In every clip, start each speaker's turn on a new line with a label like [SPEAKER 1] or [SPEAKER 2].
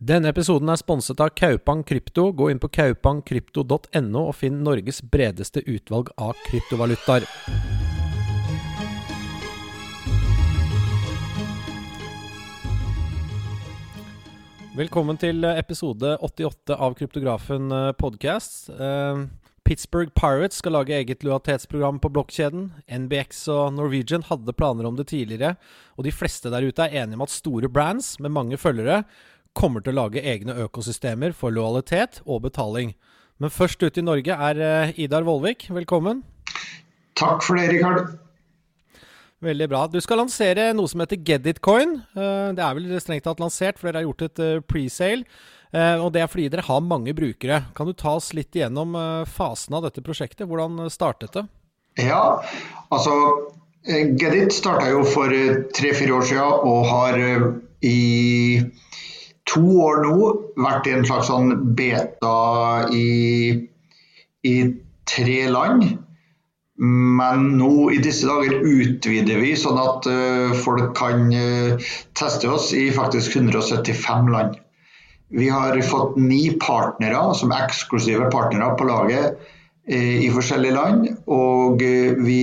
[SPEAKER 1] Denne episoden er sponset av Kaupang Krypto. Gå inn på kaupangkrypto.no og finn Norges bredeste utvalg av kryptovalutaer. Velkommen til episode 88 av Kryptografen podcast. Eh, Pittsburgh Pirates skal lage eget lojalitetsprogram på blokkjeden. NBX og Norwegian hadde planer om det tidligere, og de fleste der ute er enige om at store brands med mange følgere kommer til å lage egne økosystemer for lojalitet og betaling. Men først ut i Norge er eh, Idar Vollvik. Velkommen.
[SPEAKER 2] Takk for det, Rikard.
[SPEAKER 1] Veldig bra. Du skal lansere noe som heter Geditcoin. Eh, det er vel strengt tatt lansert, for dere har gjort et eh, presale. Og det er fordi dere har mange brukere. Kan du ta oss litt igjennom fasen av dette prosjektet? Hvordan startet det?
[SPEAKER 2] Ja, altså Gedit starta jo for tre-fire år siden og har i to år nå vært i en slags sånn beta i, i tre land. Men nå i disse dager utvider vi sånn at uh, folk kan uh, teste oss i faktisk 175 land. Vi har fått ni partnere som eksklusive partnere på laget uh, i forskjellige land. Og vi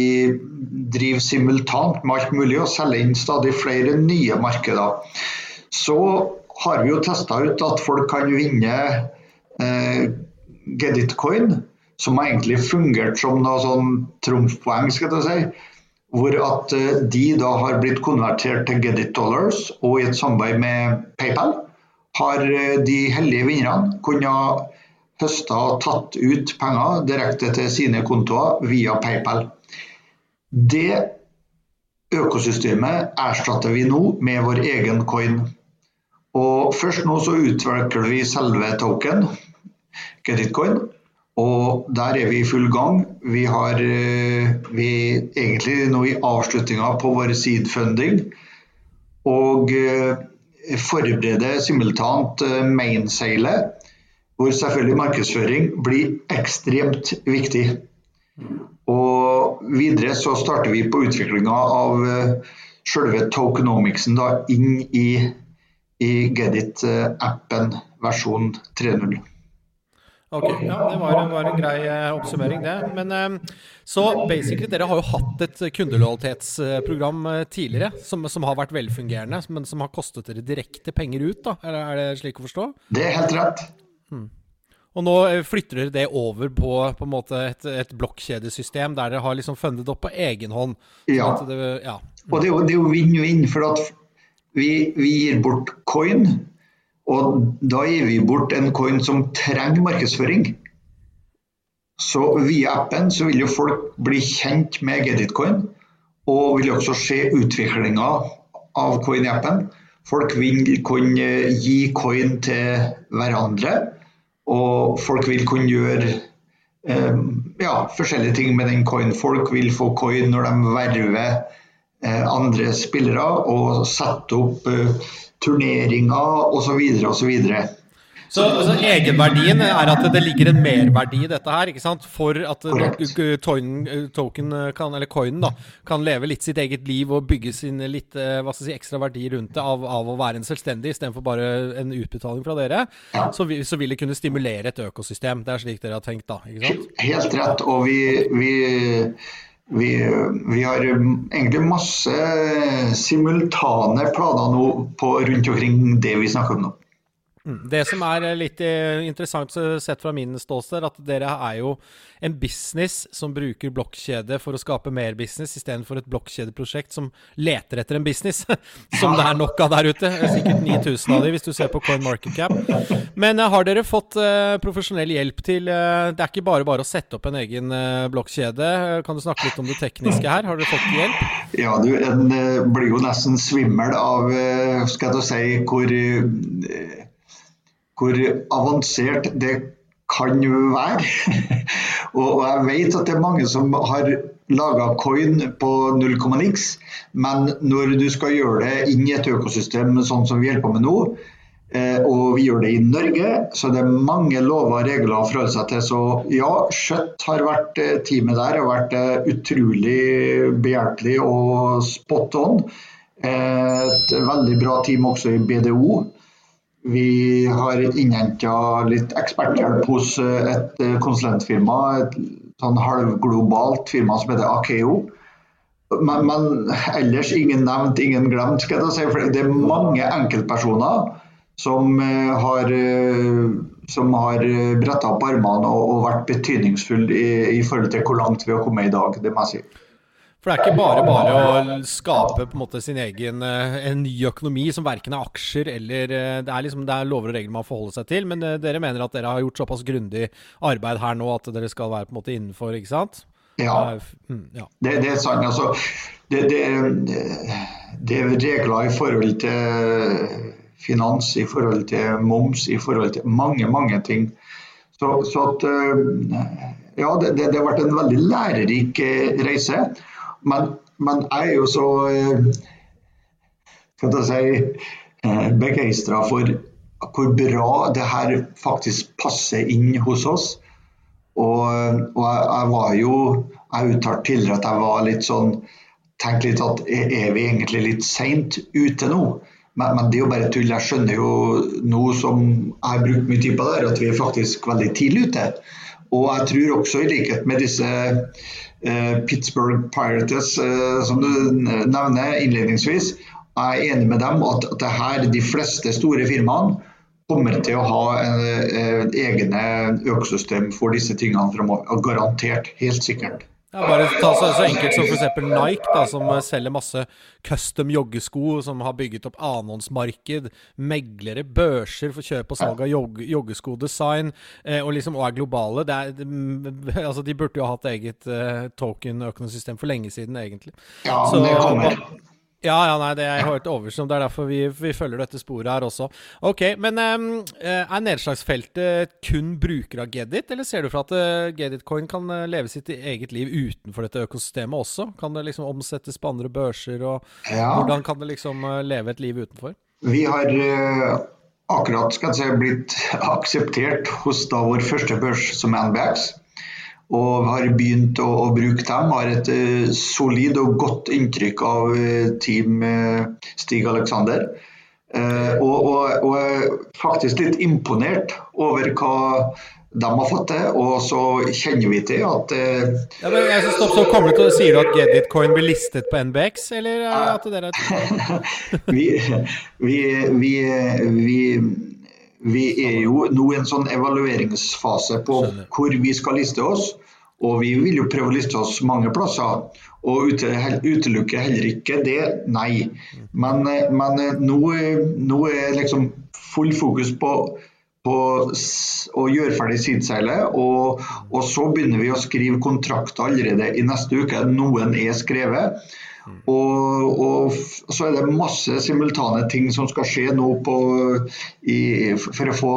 [SPEAKER 2] driver simultant med alt mulig og selger inn stadig flere nye markeder. Så har vi jo testa ut at folk kan vinne eh, Geditcoin som har egentlig fungert som noe sånn trumfpoeng, skal jeg si. Hvor at eh, de da har blitt konvertert til Get It Dollars, og i et samarbeid med PayPal har eh, de heldige vinnerne kunnet høsta og tatt ut penger direkte til sine kontoer via PayPal. Det økosystemet erstatter vi nå med vår egen coin. Og først nå så utvikler vi selve token, Get Og der er vi i full gang. Vi har eh, vi egentlig nå i avslutninga på vår seed-funding. Og eh, forbereder simultant mainsailet, hvor selvfølgelig markedsføring blir ekstremt viktig. Og videre så starter vi på utviklinga av selve tokenomicsen da, inn i, i Gedit-appen versjon 3.0.
[SPEAKER 1] Ok, ja, Det var, var en grei eh, oppsummering, det. Men eh, så basically, dere har jo hatt et kundelojalitetsprogram eh, tidligere som, som, har vært velfungerende, men som har kostet dere direkte penger ut, da? Er, er det slik å forstå?
[SPEAKER 2] Det er helt rett. Hmm.
[SPEAKER 1] Og nå flytter dere det over på, på en et, et blokkjedesystem der dere har liksom fundet opp på egen hånd.
[SPEAKER 2] Ja. Det, ja. Og det er jo vinn-vinn, for at vi, vi gir bort coin og da gir vi bort en coin som trenger markedsføring. Så via appen så vil jo folk bli kjent med Geditcoin, og vil også se utviklinga av coin i appen. Folk vil kunne gi coin til hverandre, og folk vil kunne gjøre um, ja, forskjellige ting med den coin. Folk vil få coin når de verver andre spillere og sette opp uh, turneringer osv. osv.
[SPEAKER 1] Så, så egenverdien er at det ligger en merverdi i dette her, ikke sant? For at token kan, eller coinen da, kan leve litt sitt eget liv og bygge sin litt eh, hva skal jeg si, ekstra verdi rundt det av, av å være en selvstendig istedenfor bare en utbetaling fra dere. Så, vi, så, vil det kunne stimulere et økosystem. Det er slik dere har tenkt da, ikke sant?
[SPEAKER 2] Helt rett. Og vi, vi vi, vi, har egentlig masse simultane planer nå på rundt omkring det vi snakker om nå.
[SPEAKER 1] Mm. Det som er litt eh, interessant sett fra min ståsted, at dere er jo en business som bruker blokkjede for å skape mer business, istedenfor et blokkjedeprosjekt som leter etter en business, som det er nok av der ute. Sikkert 9000 av de hvis du ser på Coin Market Cap. Men uh, har dere fått profesjonell hjelp til Det er ikke bare bare å sette opp en egen blokkjede. Kan du snakke litt om det tekniske her? Har dere fått hjelp?
[SPEAKER 2] Ja, du, en blir jo nesten svimmel av skal jeg si, hvor hvor avansert det kan være. og jeg vet at det er mange som har laga coin på null komma niks, men når du skal gjøre det inn i et økosystem sånn som vi holder på med nå, eh, og vi gjør det i Norge, så det er mange lover og regler å forholde seg til. Så ja, Skjøtt har vært eh, teamet der og vært eh, utrolig behjelpelig og spot on. Et veldig bra team også i BDO. Vi har innhenta litt eksperthjelp hos et konsulentfirma, et sånn halvglobalt firma som heter Akeo. Men, men, ellers ingen nevnt, ingen glemt. skal jeg si, for Det er mange enkeltpersoner som har, som har bretta opp armene og, og vært betydningsfulle i, i, forhold til hvor langt vi har kommet i dag. det må jeg si.
[SPEAKER 1] For det er ikke bare bare å skape på en måte sin egen eh, en ny økonomi som verken er aksjer eller eh, Det er liksom det er lover og regler man forholder seg til, men eh, dere mener at dere har gjort såpass grundig arbeid her nå at dere skal være på en måte innenfor, ikke sant?
[SPEAKER 2] Ja, mm, ja. Det, det, er sant. Altså, det, det, det er regler i forhold til finans, i forhold til moms, i forhold til mange, mange ting. Så, så at Ja, det, det, har vært en veldig lærerik reise. Men, men jeg er jo så skal jeg si, eh, begeistra for hvor bra det her faktisk passer inn hos oss. Og, og jeg, jeg, var jo Jeg uttalte tidligere at jeg var litt sånn Tenkte litt at er vi egentlig litt seint ute nå? Men, men, det er jo bare tull. Jeg skjønner jo nå som jeg har brukt mye tid på det, at vi er faktisk veldig tidlig ute. Og jeg tror også, i likhet med disse Eh, Pittsburgh Pirates, eh, som du nevner innledningsvis, jeg er enig med dem at, det her, de fleste store firmaene kommer til å ha en, en eh, egne økosystem for disse tingene fremover. Garantert. Helt sikkert.
[SPEAKER 1] Ja, bare ta så, så enkelt som f.eks. Nike, da, som selger masse custom joggesko, som har bygget opp annonsmarked, meglere, børser for kjøp og salg av jog, joggeskodesign, eh, og liksom og er globale. Er, altså, de burde jo ha hatt eget eh, token-økonosystem for lenge siden, egentlig.
[SPEAKER 2] Ja, så, det kommer.
[SPEAKER 1] Ja, ja, nei, det er helt oversomt. Det er derfor vi, vi, følger dette sporet her også. Ok, Men um, er nedslagsfeltet kun brukere av Gedit, eller ser du for at uh, Gedit-coin kan uh, leve sitt eget liv utenfor dette økosystemet også? Kan det liksom omsettes på andre børser, og ja. hvordan kan det liksom uh, leve et liv utenfor?
[SPEAKER 2] Vi har akkurat skal jeg si, blitt akseptert hos da vår første børs, som er NBX og har begynt å, å bruke dem. Har et uh, solid og godt inntrykk av uh, team uh, Stig Aleksander. og, og, og er faktisk litt imponert over hva de har fått til, og så kjenner vi til at
[SPEAKER 1] ja, men jeg stopp, så kommer du til å Sier du at Gedit-coin blir listet på NBX, eller at dere
[SPEAKER 2] vi, vi, vi, vi vi er jo nå i en sånn evalueringsfase på hvor vi skal liste oss. Og vi vil jo prøve å liste oss mange plasser. Og utelukke heller ikke det, nei. Men, men nå, nå, er liksom full fokus på, på å gjøre ferdig Sidseilet. Og, og så begynner vi å skrive kontrakter allerede i neste uke. Noen er skrevet. Og, og, så er det masse simultane ting som skal skje nå på, i, for å få,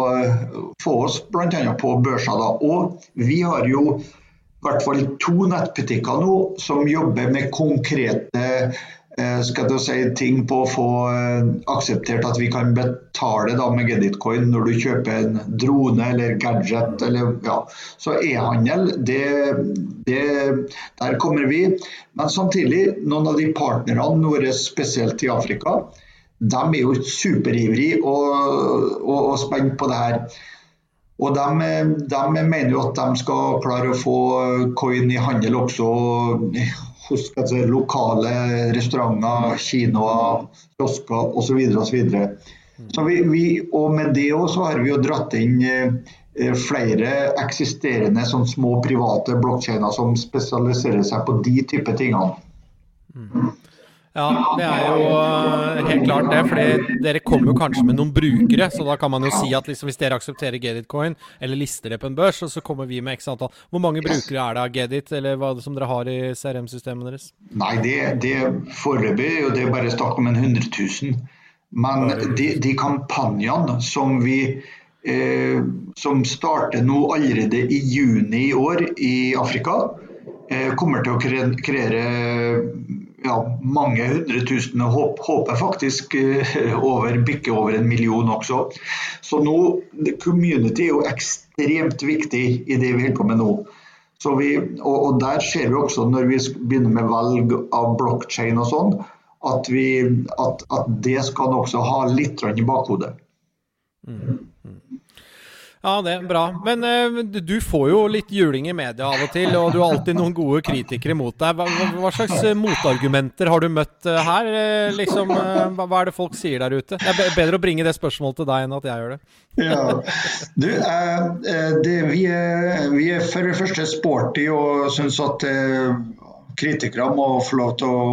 [SPEAKER 2] få oss bl.a. på børsa. Da. Og vi har jo i hvert fall to nettbutikker nå som jobber med konkrete Eh, skal du si, ting på å få eh, akseptert at vi kan betale da med Geditcoin når du kjøper en drone eller gadget. Eller, ja. Så e-handel, der kommer vi. Men samtidig, noen av de partnerne våre, spesielt i Afrika, de er jo superivrige og, og, og spent på det her. Og de, de, mener jo at de skal klare å få coin i handel også hos altså, lokale restauranter, kinoer, kiosker osv. osv. Så vi, vi, og med det også har vi jo dratt inn eh, flere eksisterende sånn små private blokkjeder som spesialiserer seg på de type tingene.
[SPEAKER 1] Mm. Ja, det er jo eh, helt klart det. fordi dere kommer jo kanskje med noen brukere. Så da kan man jo si at liksom, hvis dere aksepterer Gedit-coin, eller lister det på en børs, så kommer vi med x antall. Hvor mange brukere er det av Gedit, eller hva det som dere har i CRM-systemet deres?
[SPEAKER 2] Nei, det, det foreløpig og det er bare snakk om en 100 000. Men de, de kampanjene som vi eh, som starter nå allerede i juni i år i Afrika, eh, kommer til å kreere ja, mange hundre tusen, håp, håper faktisk uh, over, bikke over en million også. Så nå, community er jo ekstremt viktig i det vi holder på med nå. Vi, og, og, der ser vi også når vi begynner med valg av blokkjede og sånn, at, at, at, det skal en også ha litt i bakhodet.
[SPEAKER 1] Mm. Ja, det er bra. Men uh, du får jo litt juling i media av og til, og du har alltid noen gode kritikere mot deg. Hva, hva slags uh, motargumenter har du møtt uh, her? Liksom, hva, hva, er det folk sier der ute? Det er bedre å bringe det spørsmålet til deg enn at jeg gjør det.
[SPEAKER 2] Ja, du, det, vi, er, vi, er, for det første sporty og syns at kritikere må få lov til å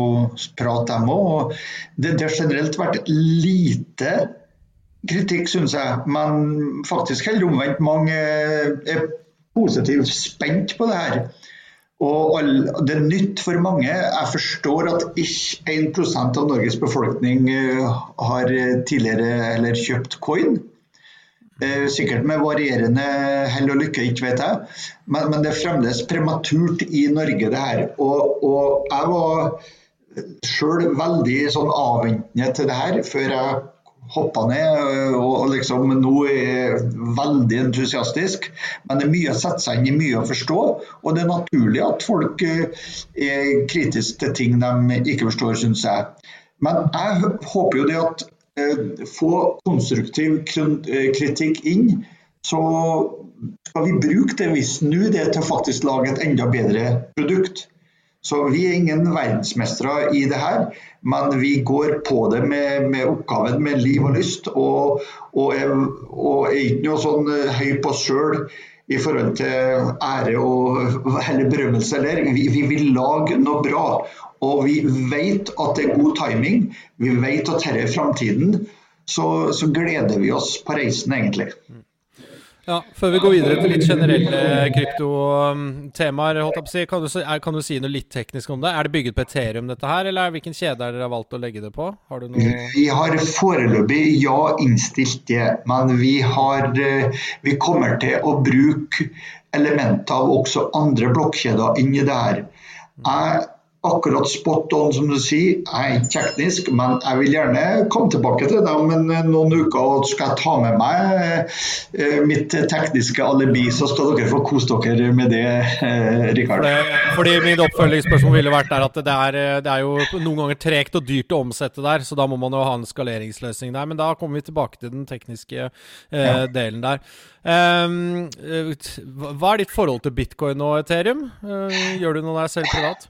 [SPEAKER 2] prate, dem òg. Det, det har generelt vært lite kritikk, syns jeg. Men faktisk helt omvendt. Mange er positivt spent på det her. Og det er nytt for mange. Jeg forstår at ikke 1% av Norges befolkning eh, har tidligere eller kjøpt coin. Eh, sikkert med varierende hell og lykke, ikke vet jeg. Men, men, det er fremdeles prematurt i Norge, det her. Og, og jeg var sjøl veldig sånn avventende til det her før jeg hoppa ned øh, og liksom nå er veldig entusiastisk. Men det er mye å sette seg inn i, mye å forstå. Og det er naturlig at folk øh, er kritiske til ting de ikke forstår, syns jeg. Men jeg håper jo det at øh, få konstruktiv kritikk inn, så skal vi bruke det vi snur det til å faktisk lage et enda bedre produkt. Så vi er ingen verdensmestere i det her, men vi går på det med, med oppgaven med liv og lyst. Og, og, er, og er ikke noe sånn eh, høy på oss sjøl i forhold til ære og heller berømmelse eller. Vi, vi, vil lage noe bra. Og vi vet at det er god timing. Vi vet at dette er framtiden. Så, så gleder vi oss på reisen, egentlig. Mm.
[SPEAKER 1] Ja, Før vi går videre til litt generelle kryptotemaer, si, kan, du, kan du si noe litt teknisk om det? Er det bygget på Ethereum, dette her, eller hvilken kjede har dere valgt å legge det på?
[SPEAKER 2] Har vi har foreløpig ja innstilt det, men vi, har, eh, vi kommer til å bruke elementer av også andre blokkjeder inni det her. Jeg akkurat spot on, som du sier. Jeg er ikke teknisk, men jeg vil gjerne komme tilbake til det om noen uker. Og skal jeg ta med meg eh, mitt tekniske alibi, så skal dere få kose dere med det, eh, Rikard.
[SPEAKER 1] Fordi, fordi min oppfølgingsspørsmål ville vært der at det er, det er, jo noen ganger tregt og dyrt å omsette der, så da må man jo ha en skaleringsløsning der. Men da kommer vi tilbake til den tekniske eh, delen der. Um, hva er ditt forhold til bitcoin og Ethereum? Uh, gjør du noe der selv privat?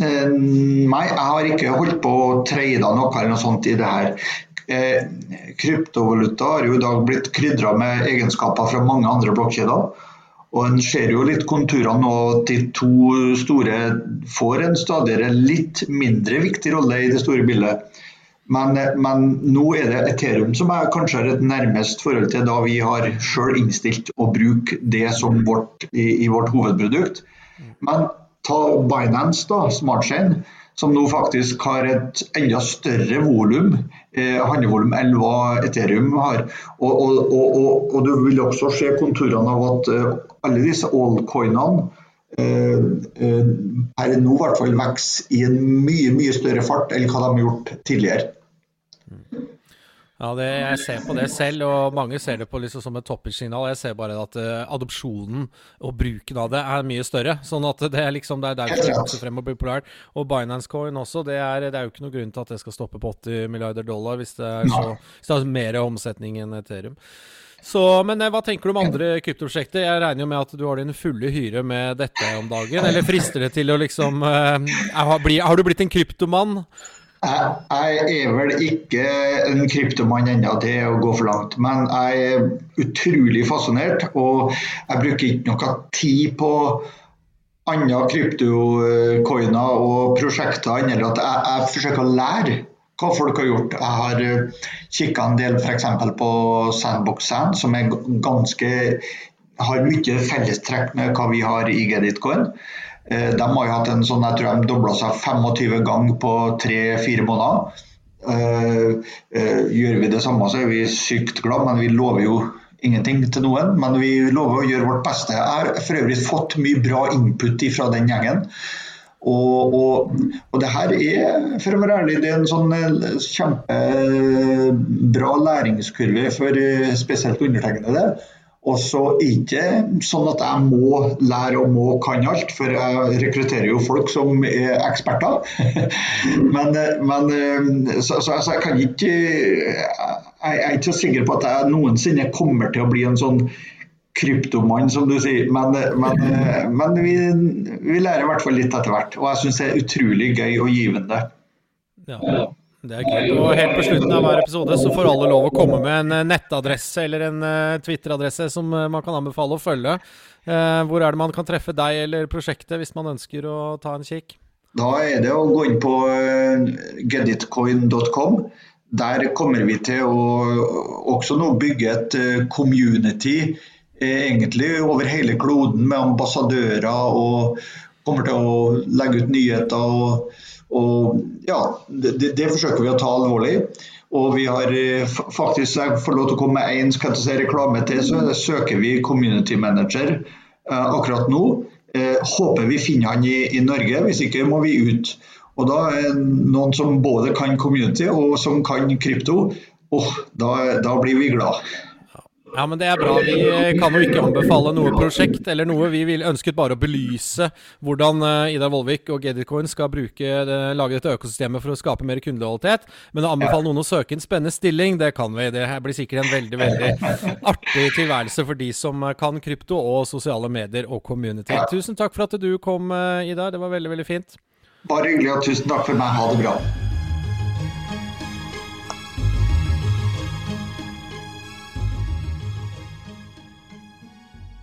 [SPEAKER 2] Nei, jeg har ikke holdt på å trade noe eller noe sånt i det her. Eh, kryptovaluta har jo i dag blitt krydra med egenskaper fra mange andre blokkjeder. Og En ser jo litt konturene nå at de to store får en stadigere litt mindre viktig rolle i det store bildet. Men, men, nå er det Ethereum som er kanskje har et nærmest forhold til da vi har sjøl innstilt å bruke det som vårt, i, i, vårt hovedprodukt. Men ta Binance, da, SmartChain, som nå faktisk har et enda større volum, eh, handlevolum enn hva Ethereum har. Og, og, og, og, du vil også se konturene av at eh, alle disse allcoinene eh, uh, per nå i hvert fall vokser i en mye, mye større fart enn hva de har gjort tidligere.
[SPEAKER 1] Ja, det, jeg ser på det selv, og mange ser det på liksom som et toppsignal. Jeg ser bare at uh, adopsjonen og bruken av det er mye større. Sånn at det er liksom, det er derfor det vokser frem og blir populært. Og Binance Coin også, det er, det er, jo ikke noe grunn til at det skal stoppe på 80 milliarder dollar hvis det er, så, hvis det er mer omsetning enn Ethereum. Så, men eh, hva tenker du om andre kryptoprosjekter? Jeg regner jo med at du har din fulle hyre med dette om dagen. Eller frister det til å liksom uh, bli, har du blitt en kryptomann?
[SPEAKER 2] Jeg, er vel ikke en kryptomann ennå, det er å gå for langt. Men jeg er utrolig fascinert, og jeg bruker ikke noe tid på andre kryptokoiner og prosjekter enn at jeg, jeg, forsøker å lære hva folk har gjort. Jeg har eh, kikka en del f.eks. på Sandbox Sand, som ganske har mye fellestrekk med hva vi har i Geditcoin. Eh, de har jo hatt en sånn, jeg tror de dobla seg 25 ganger på tre-fire måneder. Eh, eh, gjør vi det samme, så er vi sykt glad, men vi lover jo ingenting til noen. Men vi lover å gjøre vårt beste. Jeg har for øvrig fått mye bra input fra den gjengen. Og, og, og, det her er, for å være ærlig, det er en sånn kjempebra læringskurve for spesielt undertegnede. Og så ikke sånn at jeg må lære og må kan alt, for jeg rekrutterer jo folk som er eksperter. men, men så, så, så, jeg kan ikke Jeg er ikke så sikker på at jeg noensinne kommer til å bli en sånn kryptomann, som du sier. Men, men, men vi, vi, lærer i hvert fall litt etter hvert. Og jeg syns det er utrolig gøy og givende.
[SPEAKER 1] Ja. Det er kult. Og helt på slutten av hver episode så får alle lov å komme med en eh, nettadresse eller en uh, Twitter-adresse som uh, man kan anbefale å følge. Hvor er det man kan treffe deg eller prosjektet hvis man ønsker å ta en kikk?
[SPEAKER 2] Da er det å gå inn på getitcoin.com. Der kommer vi til å også nå bygge et community egentlig over hele kloden med ambassadører og kommer til å legge ut nyheter. og og ja, det, det, forsøker vi å ta alvorlig. Og vi har eh, faktisk, jeg får lov til å komme med én si, reklame til, så søker vi community manager eh, akkurat nå. Eh, håper vi finner han i, i, Norge, hvis ikke må vi ut. Og da er noen som både kan community og som kan krypto, oh, da, da blir vi glad.
[SPEAKER 1] Ja, men det er bra. Vi kan jo ikke anbefale noe prosjekt eller noe. Vi vil, ønsket bare å belyse hvordan uh, Idar Vollvik og Geditcoin skal bruke, uh, lage dette økosystemet for å skape mer kundelojalitet. Men å anbefale noen å søke en spennende stilling, det kan vi. Det blir sikkert en veldig veldig artig tilværelse for de som eh, kan krypto og sosiale medier og community. Tusen takk for at du kom, Idar. Det var veldig, veldig fint.
[SPEAKER 2] Bare hyggelig, og tusen takk for meg. Ha det bra.